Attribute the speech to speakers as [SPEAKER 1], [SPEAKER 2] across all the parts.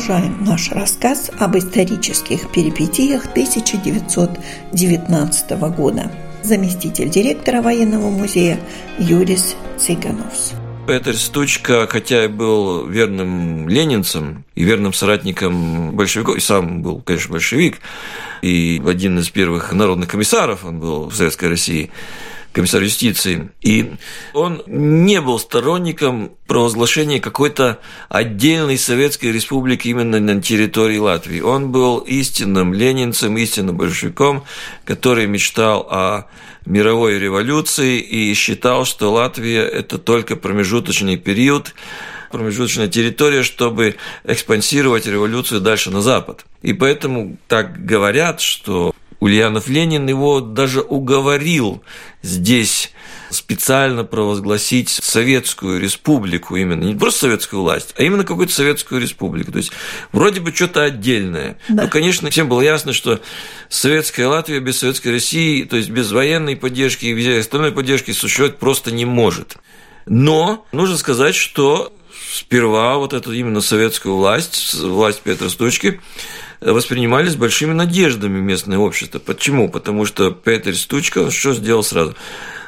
[SPEAKER 1] Продолжаем наш рассказ об исторических перипетиях 1919 года. Заместитель директора военного музея Юрис Цыгановс.
[SPEAKER 2] Петер Стучка, хотя и был верным ленинцем и верным соратником большевиков, и сам был, конечно, большевик, и один из первых народных комиссаров он был в Советской России, комиссар юстиции. И он не был сторонником провозглашения какой-то отдельной Советской Республики именно на территории Латвии. Он был истинным ленинцем, истинным большевиком, который мечтал о мировой революции и считал, что Латвия – это только промежуточный период, промежуточная территория, чтобы экспансировать революцию дальше на Запад. И поэтому так говорят, что Ульянов Ленин его даже уговорил здесь специально провозгласить Советскую Республику именно, не просто советскую власть, а именно какую-то Советскую Республику. То есть вроде бы что-то отдельное. Да. Но, конечно, всем было ясно, что Советская Латвия без Советской России, то есть без военной поддержки и без остальной поддержки существовать просто не может. Но нужно сказать, что сперва вот эту именно советскую власть, власть Петра Стучки, воспринимали с большими надеждами местное общество. Почему? Потому что Петер Стучка что сделал сразу?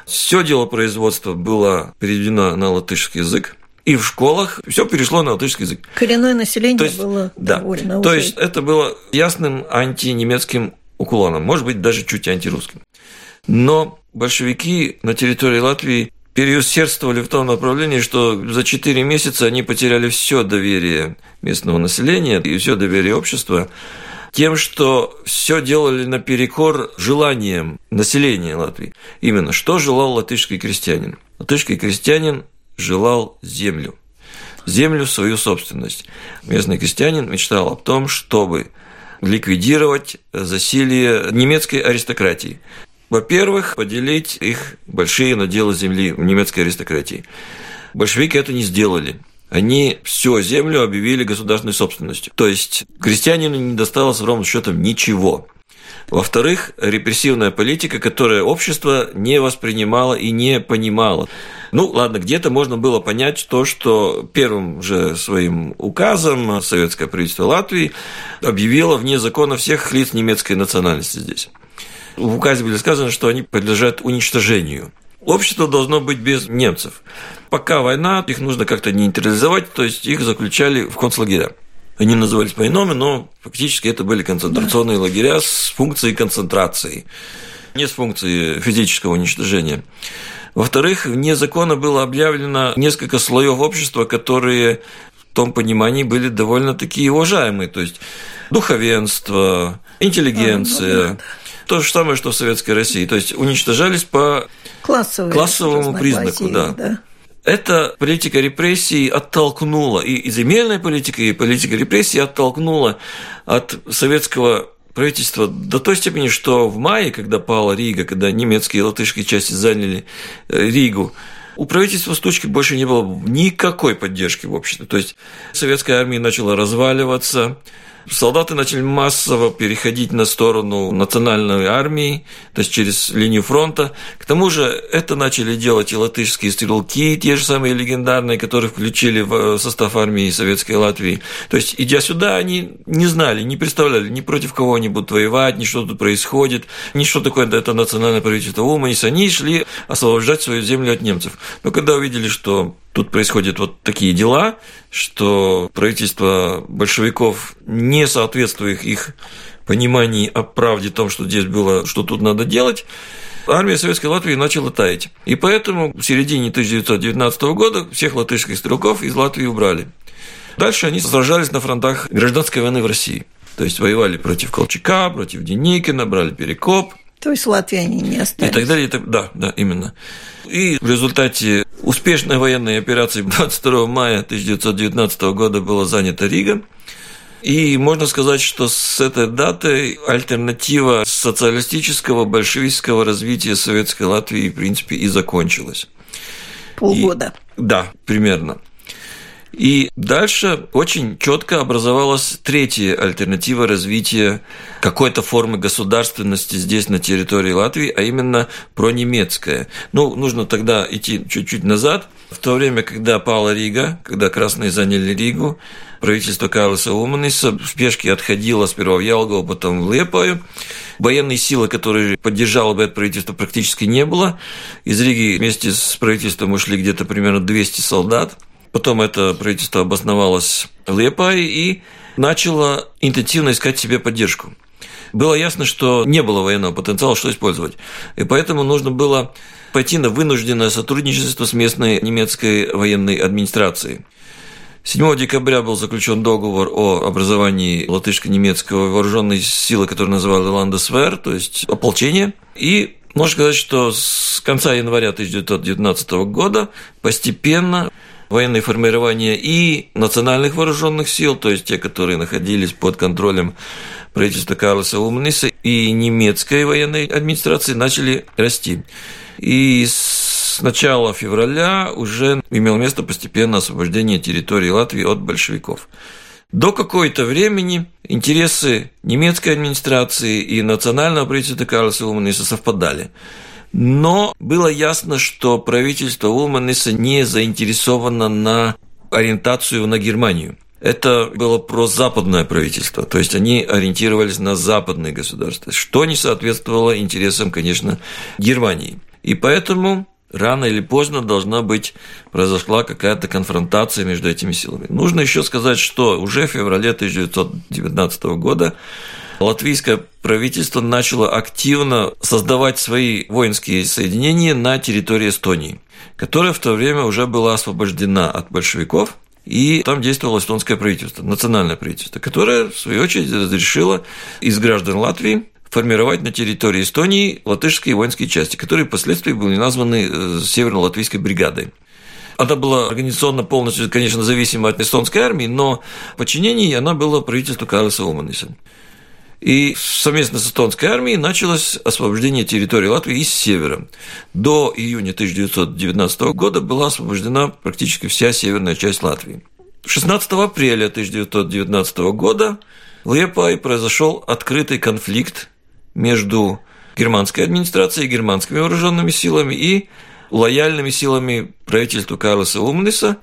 [SPEAKER 2] Все дело производства было переведено на латышский язык, и в школах все перешло на латышский язык.
[SPEAKER 1] Коренное население
[SPEAKER 2] То есть,
[SPEAKER 1] было
[SPEAKER 2] да, довольно То есть это было ясным антинемецким уклоном, может быть, даже чуть антирусским. Но большевики на территории Латвии переусердствовали в том направлении, что за 4 месяца они потеряли все доверие местного населения и все доверие общества тем, что все делали наперекор желаниям населения Латвии. Именно что желал латышский крестьянин? Латышский крестьянин желал землю. Землю в свою собственность. Местный крестьянин мечтал о том, чтобы ликвидировать засилие немецкой аристократии. Во-первых, поделить их большие наделы земли в немецкой аристократии. Большевики это не сделали. Они всю землю объявили государственной собственностью. То есть крестьянину не досталось ровным счетом ничего. Во-вторых, репрессивная политика, которую общество не воспринимало и не понимало. Ну, ладно, где-то можно было понять то, что первым же своим указом советское правительство Латвии объявило вне закона всех лиц немецкой национальности здесь. В указе были сказано, что они подлежат уничтожению. Общество должно быть без немцев. Пока война, их нужно как-то нейтрализовать, то есть их заключали в концлагеря. Они назывались по-иному, но фактически это были концентрационные да. лагеря с функцией концентрации, не с функцией физического уничтожения. Во-вторых, вне закона было объявлено несколько слоев общества, которые в том понимании были довольно такие уважаемые, то есть духовенство, интеллигенция, а, ну. То же самое, что в Советской России. То есть уничтожались по Классовые классовому признаку. Да. да. Эта политика репрессий оттолкнула, и земельная политика, и политика репрессий оттолкнула от советского правительства до той степени, что в мае, когда пала Рига, когда немецкие и латышские части заняли э, Ригу, у правительства Стучки больше не было никакой поддержки в обществе. То есть советская армия начала разваливаться, Солдаты начали массово переходить на сторону национальной армии, то есть через линию фронта. К тому же это начали делать и латышские стрелки, те же самые легендарные, которые включили в состав армии Советской Латвии. То есть, идя сюда, они не знали, не представляли, ни против кого они будут воевать, ни что тут происходит, ни что такое это национальное правительство Уманис. Они шли освобождать свою землю от немцев. Но когда увидели, что тут происходят вот такие дела, что правительство большевиков не соответствует их пониманию о правде том, что здесь было, что тут надо делать, армия Советской Латвии начала таять. И поэтому в середине 1919 года всех латышских стрелков из Латвии убрали. Дальше они сражались на фронтах гражданской войны в России. То есть воевали против Колчака, против Деникина, брали Перекоп.
[SPEAKER 1] То есть Латвии они не остались.
[SPEAKER 2] И так далее. И так, да, да, именно. И в результате успешной военной операции 22 мая 1919 года была занята Рига. И можно сказать, что с этой даты альтернатива социалистического, большевистского развития советской Латвии, в принципе, и закончилась.
[SPEAKER 1] Полгода.
[SPEAKER 2] И, да, примерно. И дальше очень четко образовалась третья альтернатива развития какой-то формы государственности здесь, на территории Латвии, а именно пронемецкая. Ну, нужно тогда идти чуть-чуть назад. В то время, когда пала Рига, когда красные заняли Ригу, правительство Карлоса Уманиса в спешке отходило сперва в Ялгово, потом в Лепаю. Военной силы, которые поддержало бы это правительство, практически не было. Из Риги вместе с правительством ушли где-то примерно 200 солдат. Потом это правительство обосновалось в Лепае и начало интенсивно искать себе поддержку. Было ясно, что не было военного потенциала, что использовать. И поэтому нужно было пойти на вынужденное сотрудничество с местной немецкой военной администрацией. 7 декабря был заключен договор о образовании латышско-немецкого вооруженной силы, которую называли Ландесвер, то есть ополчение. И можно сказать, что с конца января 1919 года постепенно военные формирования и национальных вооруженных сил, то есть те, которые находились под контролем правительства Карлоса Умниса и немецкой военной администрации, начали расти. И с начала февраля уже имело место постепенное освобождение территории Латвии от большевиков. До какой-то времени интересы немецкой администрации и национального правительства Карлоса Умниса совпадали. Но было ясно, что правительство Улманиса не заинтересовано на ориентацию на Германию. Это было прозападное правительство, то есть они ориентировались на западные государства, что не соответствовало интересам, конечно, Германии. И поэтому рано или поздно должна быть, произошла какая-то конфронтация между этими силами. Нужно еще сказать, что уже в феврале 1919 года латвийское правительство начало активно создавать свои воинские соединения на территории Эстонии, которая в то время уже была освобождена от большевиков, и там действовало эстонское правительство, национальное правительство, которое, в свою очередь, разрешило из граждан Латвии формировать на территории Эстонии латышские воинские части, которые впоследствии были названы э, Северно-Латвийской бригадой. Она была организационно полностью, конечно, зависима от эстонской армии, но в подчинении она была правительству Карлоса Оманиса. И совместно с эстонской армией началось освобождение территории Латвии из севера. До июня 1919 года была освобождена практически вся северная часть Латвии. 16 апреля 1919 года в Лепай произошел открытый конфликт между германской администрацией, германскими вооруженными силами и лояльными силами правительства Карлоса Умниса.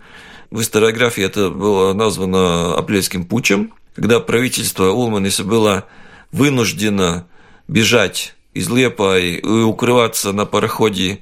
[SPEAKER 2] В историографии это было названо апрельским путчем, когда правительство Улманиса было вынуждена бежать из Лепа и укрываться на пароходе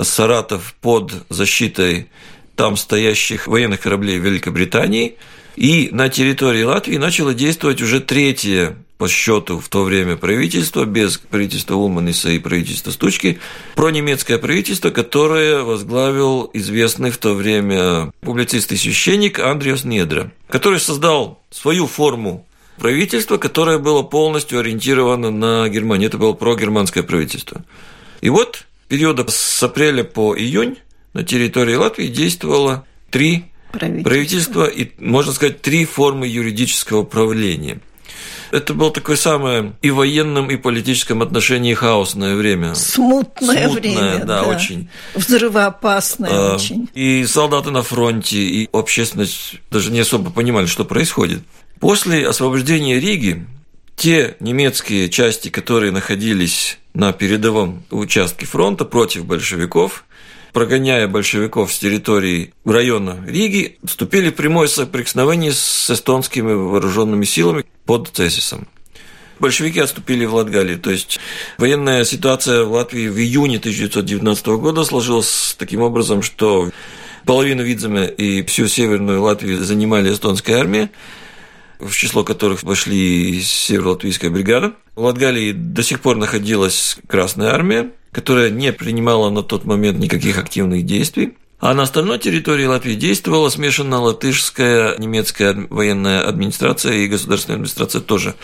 [SPEAKER 2] Саратов под защитой там стоящих военных кораблей Великобритании. И на территории Латвии начало действовать уже третье по счету в то время правительство, без правительства Улманиса и правительства Стучки, пронемецкое правительство, которое возглавил известный в то время публицист и священник Андреас Недра, который создал свою форму правительство, которое было полностью ориентировано на Германию. Это было прогерманское правительство. И вот периода с апреля по июнь на территории Латвии действовало три правительства, правительства и, можно сказать, три формы юридического правления. Это было такое самое и в военном, и политическом отношении хаосное время.
[SPEAKER 1] Смутное, Смутное время,
[SPEAKER 2] да, да, очень.
[SPEAKER 1] Взрывоопасное а, очень.
[SPEAKER 2] И солдаты на фронте, и общественность даже не особо понимали, что происходит. После освобождения Риги те немецкие части, которые находились на передовом участке фронта против большевиков, прогоняя большевиков с территории района Риги, вступили в прямое соприкосновение с эстонскими вооруженными силами под Цесисом. Большевики отступили в Латгалии. То есть военная ситуация в Латвии в июне 1919 года сложилась таким образом, что половину Видземе и всю северную Латвию занимали эстонская армия, в число которых вошли Северо-Латвийская бригада. В Латгалии до сих пор находилась Красная армия, которая не принимала на тот момент никаких активных действий. А на остальной территории Латвии действовала смешанная латышская, немецкая военная администрация и государственная администрация тоже.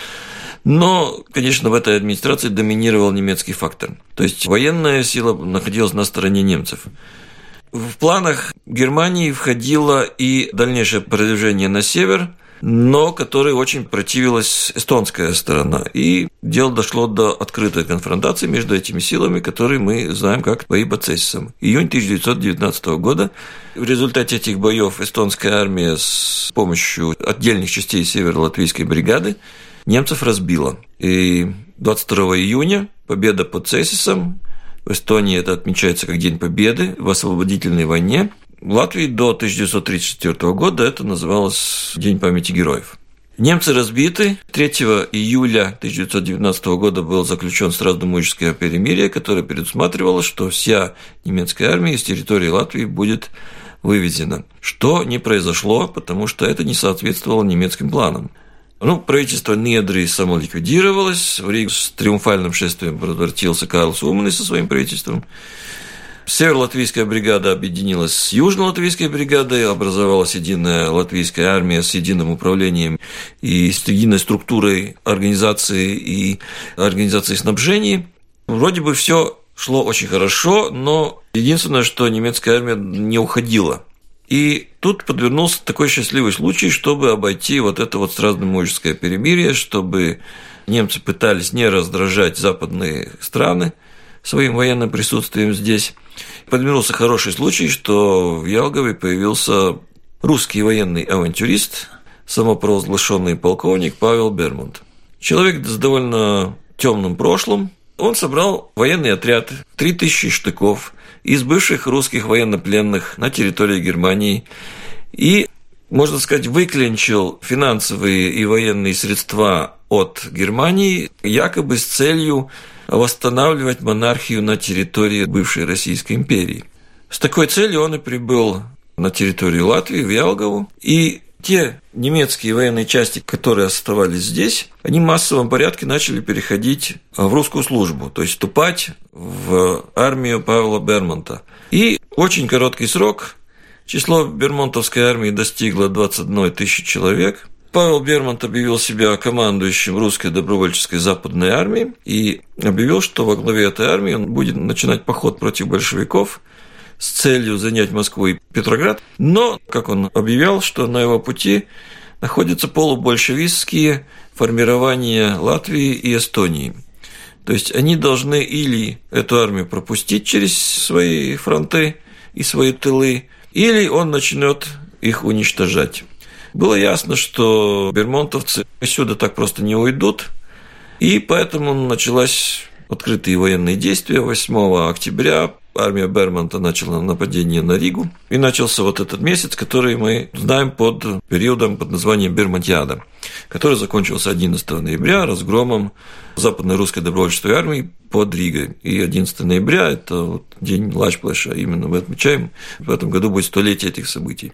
[SPEAKER 2] Но, конечно, в этой администрации доминировал немецкий фактор. То есть военная сила находилась на стороне немцев. В планах Германии входило и дальнейшее продвижение на север – но которой очень противилась эстонская сторона. И дело дошло до открытой конфронтации между этими силами, которые мы знаем как бои Бацессом. Июнь 1919 года. В результате этих боев эстонская армия с помощью отдельных частей северо-латвийской бригады немцев разбила. И 22 июня победа под Цессисом в Эстонии это отмечается как День Победы в освободительной войне – в Латвии до 1934 года это называлось День памяти героев. Немцы разбиты. 3 июля 1919 года был заключен сразу-мужеское перемирие, которое предусматривало, что вся немецкая армия из территории Латвии будет вывезена. Что не произошло, потому что это не соответствовало немецким планам. Ну, правительство Недры само ликвидировалось, в Ригу с триумфальным шествием возвратился Карл Суман со своим правительством. Северо-латвийская бригада объединилась с Южно-латвийской бригадой, образовалась единая латвийская армия с единым управлением и с единой структурой организации и организации снабжения. Вроде бы все шло очень хорошо, но единственное, что немецкая армия не уходила. И тут подвернулся такой счастливый случай, чтобы обойти вот это вот сразу-мужеское перемирие, чтобы немцы пытались не раздражать западные страны своим военным присутствием здесь, подвернулся хороший случай, что в Ялгове появился русский военный авантюрист, самопровозглашенный полковник Павел Бермонт. Человек с довольно темным прошлым. Он собрал военный отряд, 3000 штыков из бывших русских военнопленных на территории Германии и, можно сказать, выклинчил финансовые и военные средства от Германии якобы с целью восстанавливать монархию на территории бывшей Российской империи. С такой целью он и прибыл на территорию Латвии, в Ялгову, и те немецкие военные части, которые оставались здесь, они в массовом порядке начали переходить в русскую службу, то есть вступать в армию Павла Бермонта. И очень короткий срок число бермонтовской армии достигло 21 тысячи человек – Павел Бермонт объявил себя командующим русской добровольческой западной армии и объявил, что во главе этой армии он будет начинать поход против большевиков с целью занять Москву и Петроград. Но, как он объявлял, что на его пути находятся полубольшевистские формирования Латвии и Эстонии. То есть они должны или эту армию пропустить через свои фронты и свои тылы, или он начнет их уничтожать. Было ясно, что бермонтовцы сюда так просто не уйдут, и поэтому началась открытые военные действия 8 октября. Армия Бермонта начала нападение на Ригу. И начался вот этот месяц, который мы знаем под периодом под названием Бермонтиада, который закончился 11 ноября разгромом Западной русской добровольческой армии под Ригой. И 11 ноября – это вот день Лачплэша, именно мы отмечаем. В этом году будет столетие этих событий.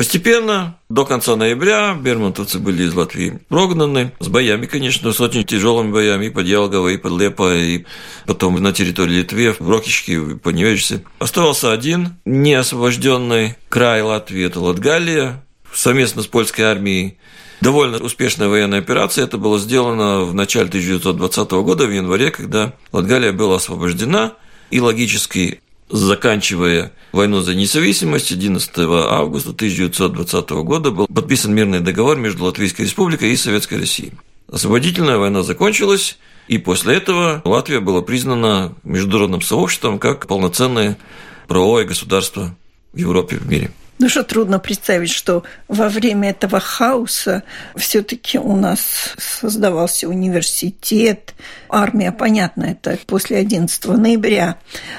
[SPEAKER 2] Постепенно, до конца ноября, бермонтовцы были из Латвии прогнаны, с боями, конечно, с очень тяжелыми боями под Ялгово, и под Лепо, и потом на территории Литвы, в Рокичке, по Невежице. Оставался один неосвобожденный край Латвии, это Латгалия, совместно с польской армией довольно успешная военная операция. Это было сделано в начале 1920 года, в январе, когда Латгалия была освобождена, и логически заканчивая войну за независимость, 11 августа 1920 года был подписан мирный договор между Латвийской Республикой и Советской Россией. Освободительная война закончилась, и после этого Латвия была признана международным сообществом как полноценное правовое государство в Европе в мире.
[SPEAKER 1] Даже трудно представить, что во время этого хаоса все-таки у нас создавался университет, армия, понятно, это после 11 ноября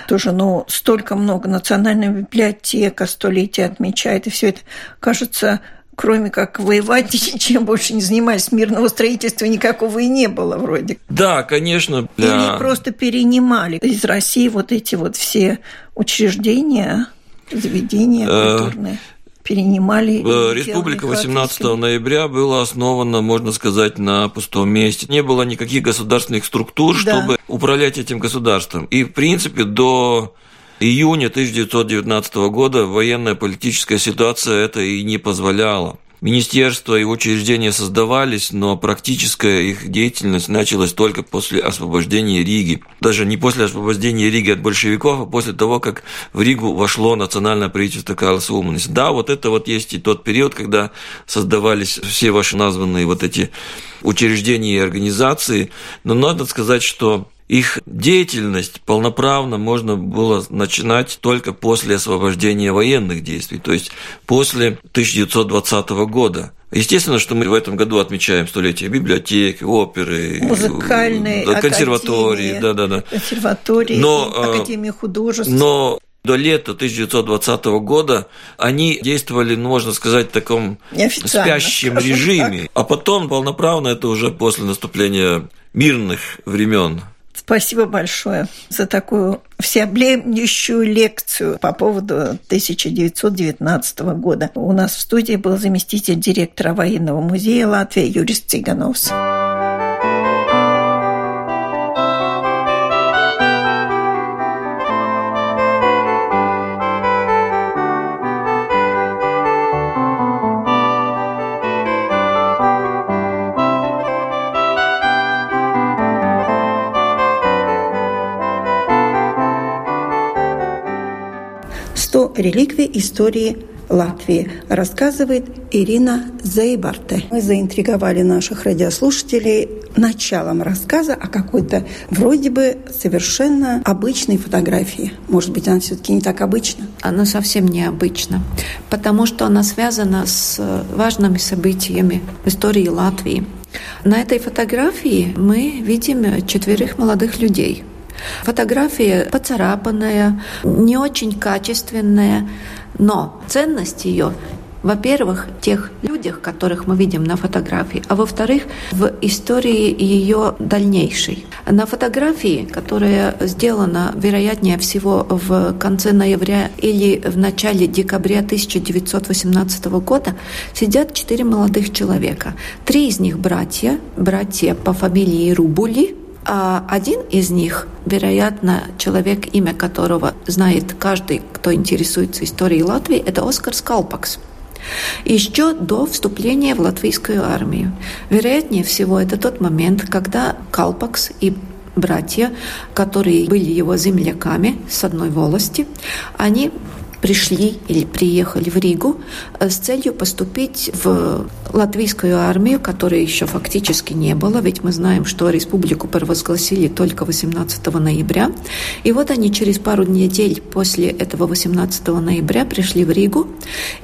[SPEAKER 1] тоже, но столько много, национальная библиотека столетие отмечает, и все это кажется кроме как воевать, чем больше не занимались, мирного строительства никакого и не было вроде.
[SPEAKER 2] Да, конечно.
[SPEAKER 1] Или просто перенимали из России вот эти вот все учреждения, заведения э, культурные перенимали.
[SPEAKER 2] Э, республика 18 ноября была основана, можно сказать, на пустом месте. Не было никаких государственных структур, да. чтобы управлять этим государством. И, в принципе, до июня 1919 года военная политическая ситуация это и не позволяла. Министерства и учреждения создавались, но практическая их деятельность началась только после освобождения Риги. Даже не после освобождения Риги от большевиков, а после того, как в Ригу вошло национальное правительство Карлса Уманиса. Да, вот это вот есть и тот период, когда создавались все ваши названные вот эти учреждения и организации. Но надо сказать, что их деятельность полноправно можно было начинать только после освобождения военных действий, то есть после 1920 года. Естественно, что мы в этом году отмечаем столетие библиотек, оперы,
[SPEAKER 1] музыкальные,
[SPEAKER 2] да, консерватории, да, да, да.
[SPEAKER 1] консерватории, но, а, Академии художеств.
[SPEAKER 2] Но до лета 1920 года они действовали, ну, можно сказать, в таком спящем режиме. Так. А потом полноправно это уже после наступления мирных времен
[SPEAKER 1] Спасибо большое за такую всеобъемлющую лекцию по поводу 1919 года. У нас в студии был заместитель директора военного музея Латвии Юрис Цыгановс. Реликвии истории Латвии, рассказывает Ирина Зейбарте. Мы заинтриговали наших радиослушателей началом рассказа о какой-то вроде бы совершенно обычной фотографии. Может быть, она все-таки не так обычна?
[SPEAKER 3] Она совсем необычна, потому что она связана с важными событиями в истории Латвии. На этой фотографии мы видим четверых молодых людей – Фотография поцарапанная, не очень качественная, но ценность ее во-первых, тех людях, которых мы видим на фотографии, а во-вторых, в истории ее дальнейшей. На фотографии, которая сделана, вероятнее всего, в конце ноября или в начале декабря 1918 года, сидят четыре молодых человека. Три из них братья, братья по фамилии Рубули – а один из них, вероятно, человек, имя которого знает каждый, кто интересуется историей Латвии, это Оскар Скалпакс. Еще до вступления в латвийскую армию. Вероятнее всего, это тот момент, когда Калпакс и братья, которые были его земляками с одной волости, они пришли или приехали в Ригу э, с целью поступить в латвийскую армию, которой еще фактически не было, ведь мы знаем, что республику провозгласили только 18 ноября. И вот они через пару недель после этого 18 ноября пришли в Ригу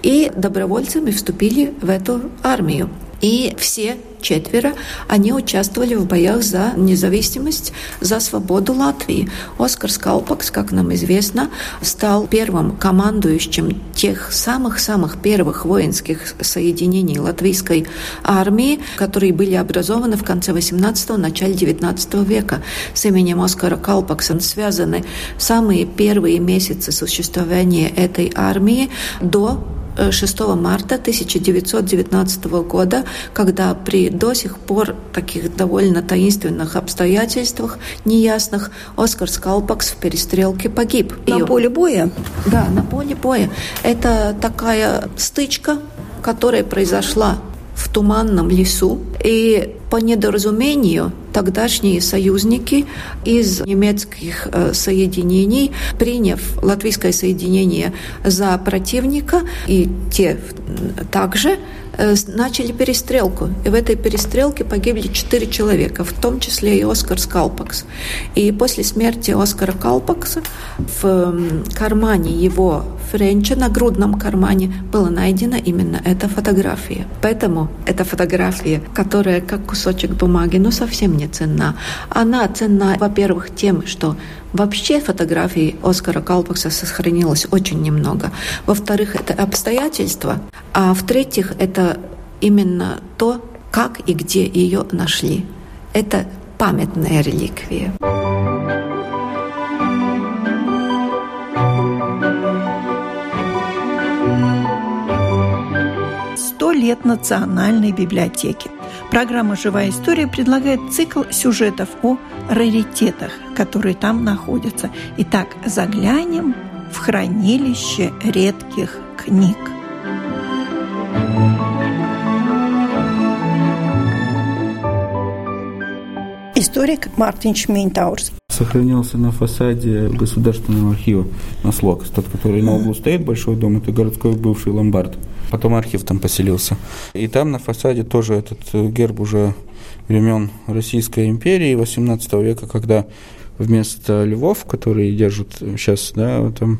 [SPEAKER 3] и добровольцами вступили в эту армию. И все четверо, они участвовали в боях за независимость, за свободу Латвии. Оскар Скалпакс, как нам известно, стал первым командующим тех самых-самых первых воинских соединений латвийской армии, которые были образованы в конце 18-го, начале 19 века. С именем Оскара Калпакса связаны самые первые месяцы существования этой армии до 6 марта 1919 года, когда при до сих пор таких довольно таинственных обстоятельствах, неясных, Оскар Скалпакс в перестрелке погиб.
[SPEAKER 1] На И, поле боя?
[SPEAKER 3] Да, на поле боя. Это такая стычка, которая произошла в туманном лесу. И по недоразумению тогдашние союзники из немецких э, соединений, приняв латвийское соединение за противника, и те также начали перестрелку. И в этой перестрелке погибли четыре человека, в том числе и Оскар Скалпакс. И после смерти Оскара Калпакса в кармане его Френча, на грудном кармане, была найдена именно эта фотография. Поэтому эта фотография, которая как кусочек бумаги, но совсем не ценна. Она ценна, во-первых, тем, что Вообще фотографий Оскара Калпакса сохранилось очень немного. Во-вторых, это обстоятельства. А в-третьих, это именно то, как и где ее нашли. Это памятная реликвия.
[SPEAKER 1] Сто лет Национальной библиотеки. Программа «Живая история» предлагает цикл сюжетов о раритетах, которые там находятся. Итак, заглянем в хранилище редких книг. Историк Мартин Шмейнтаурс
[SPEAKER 4] сохранился на фасаде Государственного архива на Слокс, тот, который на углу стоит, большой дом, это городской бывший ломбард. Потом архив там поселился. И там на фасаде тоже этот э, герб уже времен Российской империи 18 века, когда вместо львов, которые держат сейчас, да, там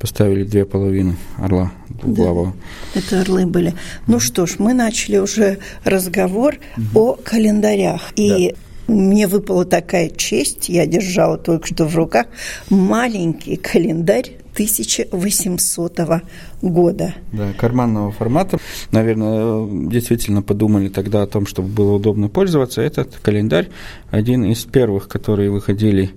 [SPEAKER 4] поставили две половины орла
[SPEAKER 1] главого. Да, это орлы были. Ну что ж, мы начали уже разговор угу. о календарях. И да. Мне выпала такая честь, я держала только что в руках маленький календарь 1800 года.
[SPEAKER 4] Да, карманного формата. Наверное, действительно подумали тогда о том, чтобы было удобно пользоваться. Этот календарь один из первых, которые выходили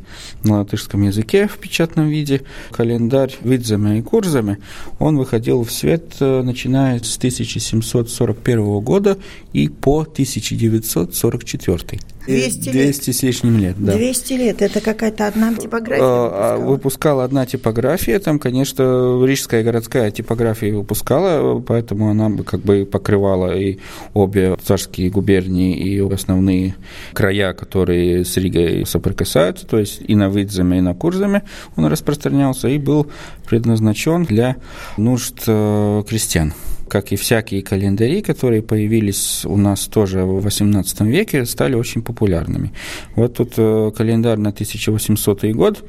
[SPEAKER 4] на латышском языке в печатном виде. Календарь видзами и курзами, он выходил в свет, э, начиная с 1741 года и по 1944.
[SPEAKER 1] 200,
[SPEAKER 4] 200 с лишним лет, да.
[SPEAKER 1] 200 лет, это какая-то одна типография а,
[SPEAKER 4] выпускала? выпускала одна типография, там, конечно, Рижская городская типография выпускала, поэтому она как бы покрывала и обе царские губернии, и основные края, которые с Ригой соприкасаются, то есть и на Выдзаме, и на Курзаме он распространялся, и был предназначен для нужд э, крестьян как и всякие календари, которые появились у нас тоже в XVIII веке, стали очень популярными. Вот тут э, календарь на 1800 год,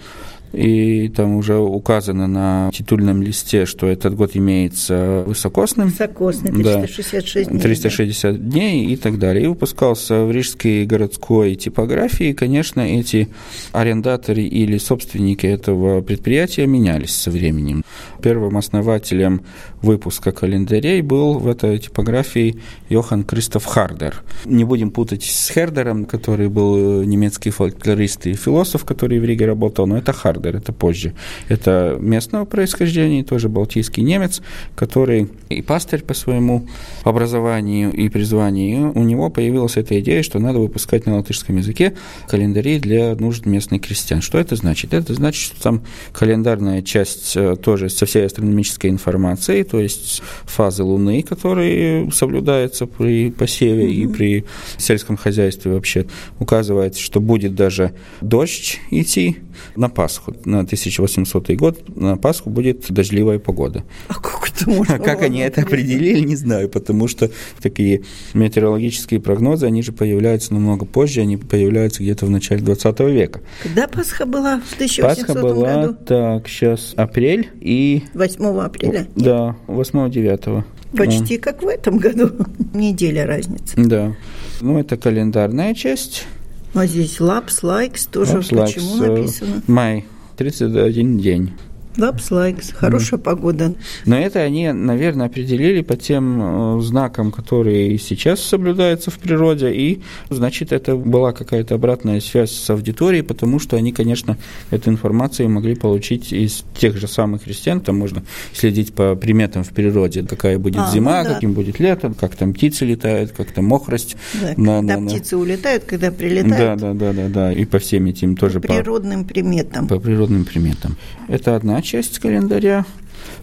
[SPEAKER 4] и там уже указано на титульном листе, что этот год имеется высокосным.
[SPEAKER 1] Высокосный, 366
[SPEAKER 4] да, дней. 360 да. дней и так далее. И выпускался в Рижской городской типографии. И, конечно, эти арендаторы или собственники этого предприятия менялись со временем. Первым основателем выпуска календарей был в этой типографии Йохан Кристоф Хардер. Не будем путать с Хердером, который был немецкий фольклорист и философ, который в Риге работал, но это Хардер. Хардер, это позже. Это местного происхождения, тоже балтийский немец, который и пастырь по своему образованию и призванию. У него появилась эта идея, что надо выпускать на латышском языке календари для нужд местных крестьян. Что это значит? Это значит, что там календарная часть э, тоже со всей астрономической информацией, то есть фазы Луны, которые соблюдаются при посеве mm-hmm. и при сельском хозяйстве вообще, указывается, что будет даже дождь идти на Пасху на 1800 год на Пасху будет дождливая погода.
[SPEAKER 1] А как это можно?
[SPEAKER 4] Как они это определили, не знаю, потому что такие метеорологические прогнозы, они же появляются намного позже, они появляются где-то в начале 20 века.
[SPEAKER 1] Когда Пасха была в 1800
[SPEAKER 4] Пасха была, году? так, сейчас апрель и...
[SPEAKER 1] 8 апреля?
[SPEAKER 4] Да, 8-9.
[SPEAKER 1] Почти ну. как в этом году. Неделя разницы.
[SPEAKER 4] Да. Ну, это календарная часть.
[SPEAKER 1] А здесь лапс, лайкс тоже
[SPEAKER 4] Laps,
[SPEAKER 1] почему likes, написано?
[SPEAKER 4] Май, 31 день.
[SPEAKER 1] Лапс лайкс, хорошая mm. погода.
[SPEAKER 4] Но это они, наверное, определили по тем э, знакам, которые сейчас соблюдаются в природе, и, значит, это была какая-то обратная связь с аудиторией, потому что они, конечно, эту информацию могли получить из тех же самых христиан, там можно следить по приметам в природе, какая будет а, зима, ну, да. каким будет лето, как там птицы летают, как там мокрость.
[SPEAKER 1] Да, на, когда на, птицы на... улетают, когда прилетают.
[SPEAKER 4] Да, да, да, да, да, и по всем этим тоже
[SPEAKER 1] по природным по, приметам.
[SPEAKER 4] По природным приметам. Это одна часть календаря.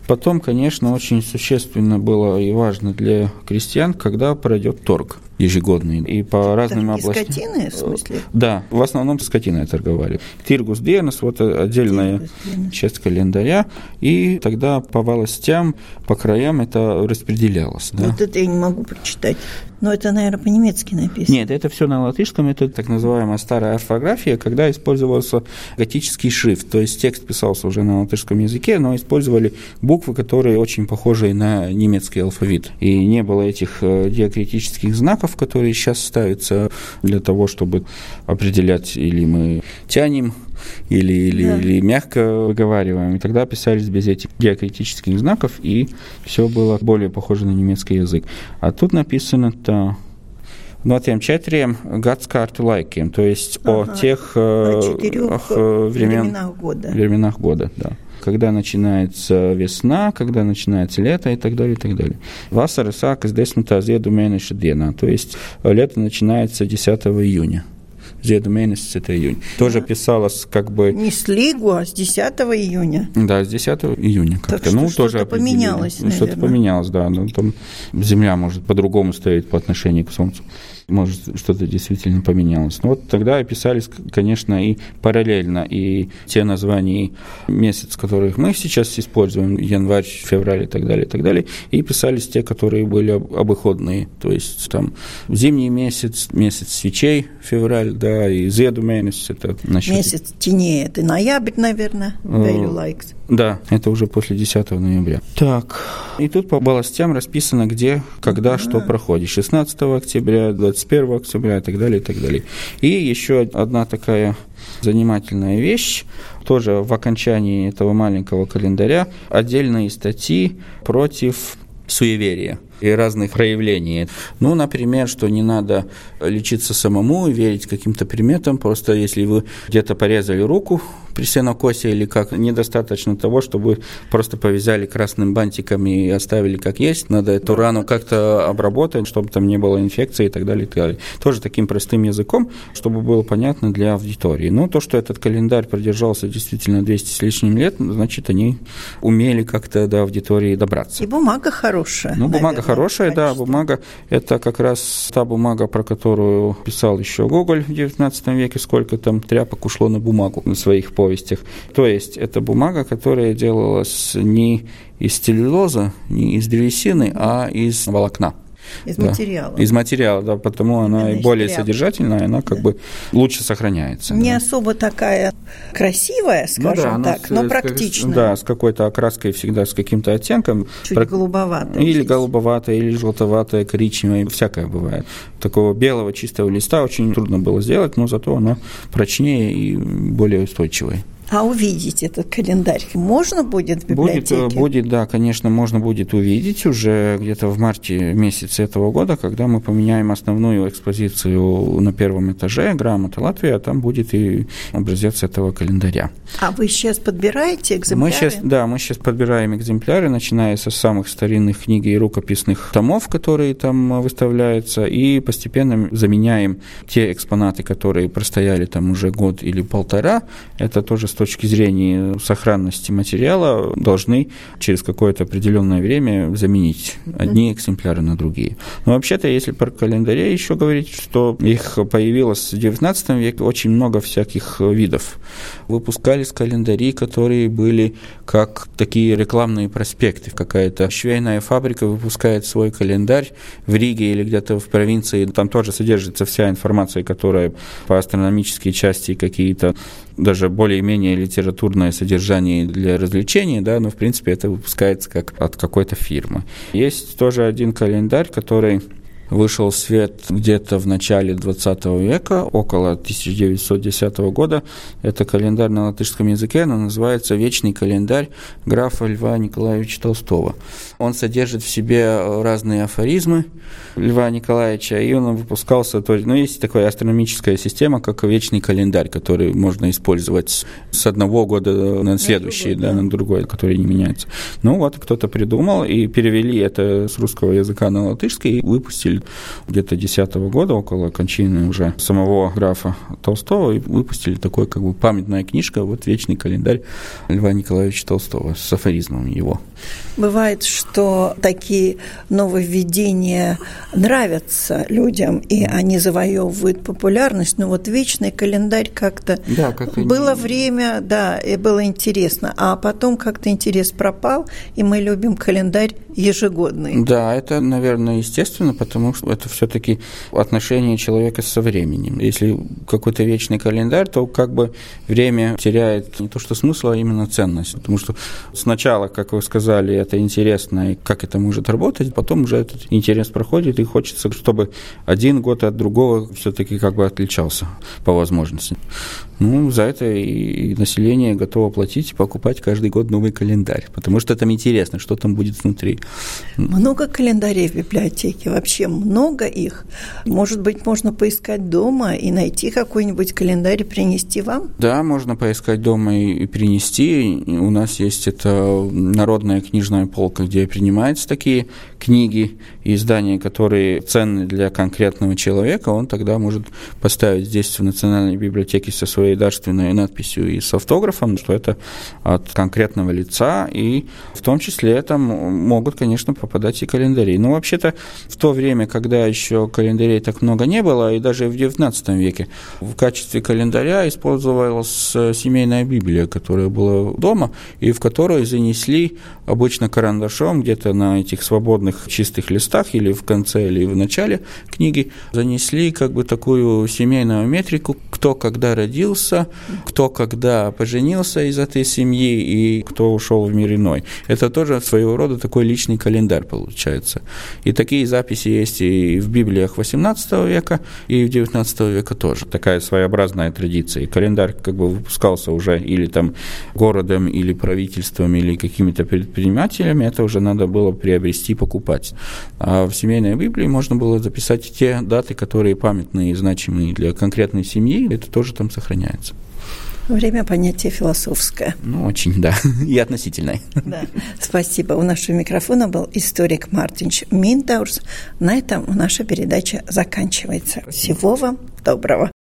[SPEAKER 4] Потом, конечно, очень существенно было и важно для крестьян, когда пройдет торг ежегодный. И по разным
[SPEAKER 1] Торги областям. скотины, в смысле?
[SPEAKER 4] Да, в основном скотиной торговали. Тиргус Денес, вот отдельная часть календаря, и тогда по властям, по краям это распределялось. Да?
[SPEAKER 1] Вот это я не могу прочитать. Но это, наверное, по-немецки написано.
[SPEAKER 4] Нет, это все на латышском, это так называемая старая орфография, когда использовался готический шрифт, то есть текст писался уже на латышском языке, но использовали буквы, которые очень похожи на немецкий алфавит. И не было этих э, диакритических знаков, знаков, которые сейчас ставятся для того, чтобы определять, или мы тянем, или, или, да. или мягко выговариваем. И тогда писались без этих диакритических знаков, и все было более похоже на немецкий язык. А тут написано-то no tiem četriem gadsimtu laikiem, то есть ага. о тех о четырех времен, временах года. Временах года, да когда начинается весна, когда начинается лето и так далее, и так далее. Васара саkas 10. зiedu mēneša dienā, то есть лето начинается 10 июня. Зеду месяц это июнь. Тоже писалось как бы...
[SPEAKER 1] Не с Лигу, а с 10 июня.
[SPEAKER 4] Да, с 10 июня как-то.
[SPEAKER 1] ну, тоже поменялось,
[SPEAKER 4] ну, Что-то поменялось, да. Ну, там Земля может по-другому стоять по отношению к Солнцу может, что-то действительно поменялось. Но вот тогда описались, конечно, и параллельно и те названия месяц, которых мы сейчас используем, январь, февраль и так далее, и так далее, и писались те, которые были обыходные, то есть там зимний месяц, месяц свечей, февраль, да, и зеду месяц, это
[SPEAKER 1] насчет... Месяц теней, это ноябрь, наверное, very likes.
[SPEAKER 4] Да, это уже после 10 ноября. Так, и тут по областям расписано, где, когда, а что проходит. 16 октября, 21 октября и так далее, и так далее. И еще одна такая занимательная вещь. Тоже в окончании этого маленького календаря отдельные статьи против суеверия и разных проявлений. Ну, например, что не надо лечиться самому, верить каким-то приметам, просто если вы где-то порезали руку при сенокосе или как, недостаточно того, чтобы просто повязали красным бантиком и оставили как есть, надо эту рану как-то обработать, чтобы там не было инфекции и так далее, и так далее. Тоже таким простым языком, чтобы было понятно для аудитории. Но то, что этот календарь продержался действительно 200 с лишним лет, значит, они умели как-то до аудитории добраться.
[SPEAKER 1] И бумага хорошая.
[SPEAKER 4] Ну, бумага хорошая, да, бумага. Это как раз та бумага, про которую писал еще Гоголь в XIX веке, сколько там тряпок ушло на бумагу на своих повестях. То есть это бумага, которая делалась не из целлюлоза, не из древесины, а из волокна.
[SPEAKER 1] Из да. материала.
[SPEAKER 4] Из материала, да, потому она и более тряпка. содержательная, она как да. бы лучше сохраняется.
[SPEAKER 1] Не
[SPEAKER 4] да.
[SPEAKER 1] особо такая красивая, скажем ну, да, так, с, но практичная.
[SPEAKER 4] Да, с какой-то окраской всегда, с каким-то оттенком.
[SPEAKER 1] Чуть Про... голубоватая.
[SPEAKER 4] Или голубоватая, или желтоватая, коричневая, всякое бывает. Такого белого чистого листа очень трудно было сделать, но зато она прочнее и более устойчивая.
[SPEAKER 1] А увидеть этот календарь можно будет в библиотеке?
[SPEAKER 4] Будет, будет, да, конечно, можно будет увидеть уже где-то в марте месяце этого года, когда мы поменяем основную экспозицию на первом этаже «Грамота Латвии», а там будет и образец этого календаря.
[SPEAKER 1] А вы сейчас подбираете экземпляры?
[SPEAKER 4] Мы сейчас, да, мы сейчас подбираем экземпляры, начиная со самых старинных книг и рукописных томов, которые там выставляются, и постепенно заменяем те экспонаты, которые простояли там уже год или полтора. Это тоже точки зрения сохранности материала должны через какое-то определенное время заменить одни экземпляры на другие. Но вообще-то, если про календари еще говорить, что их появилось в XIX веке очень много всяких видов. Выпускались календари, которые были как такие рекламные проспекты. Какая-то швейная фабрика выпускает свой календарь в Риге или где-то в провинции. Там тоже содержится вся информация, которая по астрономической части какие-то даже более-менее литературное содержание для развлечений, да, но в принципе это выпускается как от какой-то фирмы. Есть тоже один календарь, который вышел в свет где-то в начале 20 века, около 1910 года. Это календарь на латышском языке, он называется «Вечный календарь графа Льва Николаевича Толстого». Он содержит в себе разные афоризмы Льва Николаевича, и он выпускался, то есть, ну, есть такая астрономическая система, как вечный календарь, который можно использовать с одного года на следующий, на другой, да. на другой, который не меняется. Ну, вот кто-то придумал, и перевели это с русского языка на латышский, и выпустили где-то 10 года, около кончины уже самого графа Толстого, и выпустили такой как бы памятная книжка, вот «Вечный календарь» Льва Николаевича Толстого с афоризмом его.
[SPEAKER 1] Бывает, что такие нововведения нравятся людям, и они завоевывают популярность, но вот «Вечный календарь» как-то... Да, как было не... время, да, и было интересно, а потом как-то интерес пропал, и мы любим календарь ежегодный.
[SPEAKER 4] Да, это, наверное, естественно, потому что это все-таки отношение человека со временем. Если какой-то вечный календарь, то как бы время теряет не то что смысл, а именно ценность. Потому что сначала, как вы сказали, это интересно, и как это может работать, потом уже этот интерес проходит, и хочется, чтобы один год от другого все-таки как бы отличался по возможности. Ну, за это и население готово платить и покупать каждый год новый календарь, потому что там интересно, что там будет внутри.
[SPEAKER 1] Много календарей в библиотеке, вообще много их. Может быть, можно поискать дома и найти какой-нибудь календарь и принести вам?
[SPEAKER 4] Да, можно поискать дома и принести. У нас есть это народная книжная полка, где принимаются такие книги издания, которые ценны для конкретного человека, он тогда может поставить здесь в Национальной библиотеке со своей дарственной надписью и с автографом, что это от конкретного лица, и в том числе там могут, конечно, попадать и календари. Но вообще-то в то время, когда еще календарей так много не было, и даже в XIX веке, в качестве календаря использовалась семейная Библия, которая была дома, и в которую занесли обычно карандашом где-то на этих свободных чистых листах или в конце, или в начале книги занесли как бы такую семейную метрику, кто когда родился, кто когда поженился из этой семьи и кто ушел в мир иной. Это тоже своего рода такой личный календарь получается. И такие записи есть и в Библиях 18 века, и в 19 века тоже. Такая своеобразная традиция. И календарь как бы выпускался уже или там городом, или правительством, или какими-то предпринимателями. Это уже надо было приобрести, покупать. А в семейной Библии можно было записать те даты, которые памятные и значимые для конкретной семьи. Это тоже там сохраняется.
[SPEAKER 1] Время понятия философское.
[SPEAKER 4] Ну, очень, да, и относительное.
[SPEAKER 1] Да. Спасибо. У нашего микрофона был историк Мартинч Миндаурс. На этом наша передача заканчивается. Всего вам доброго.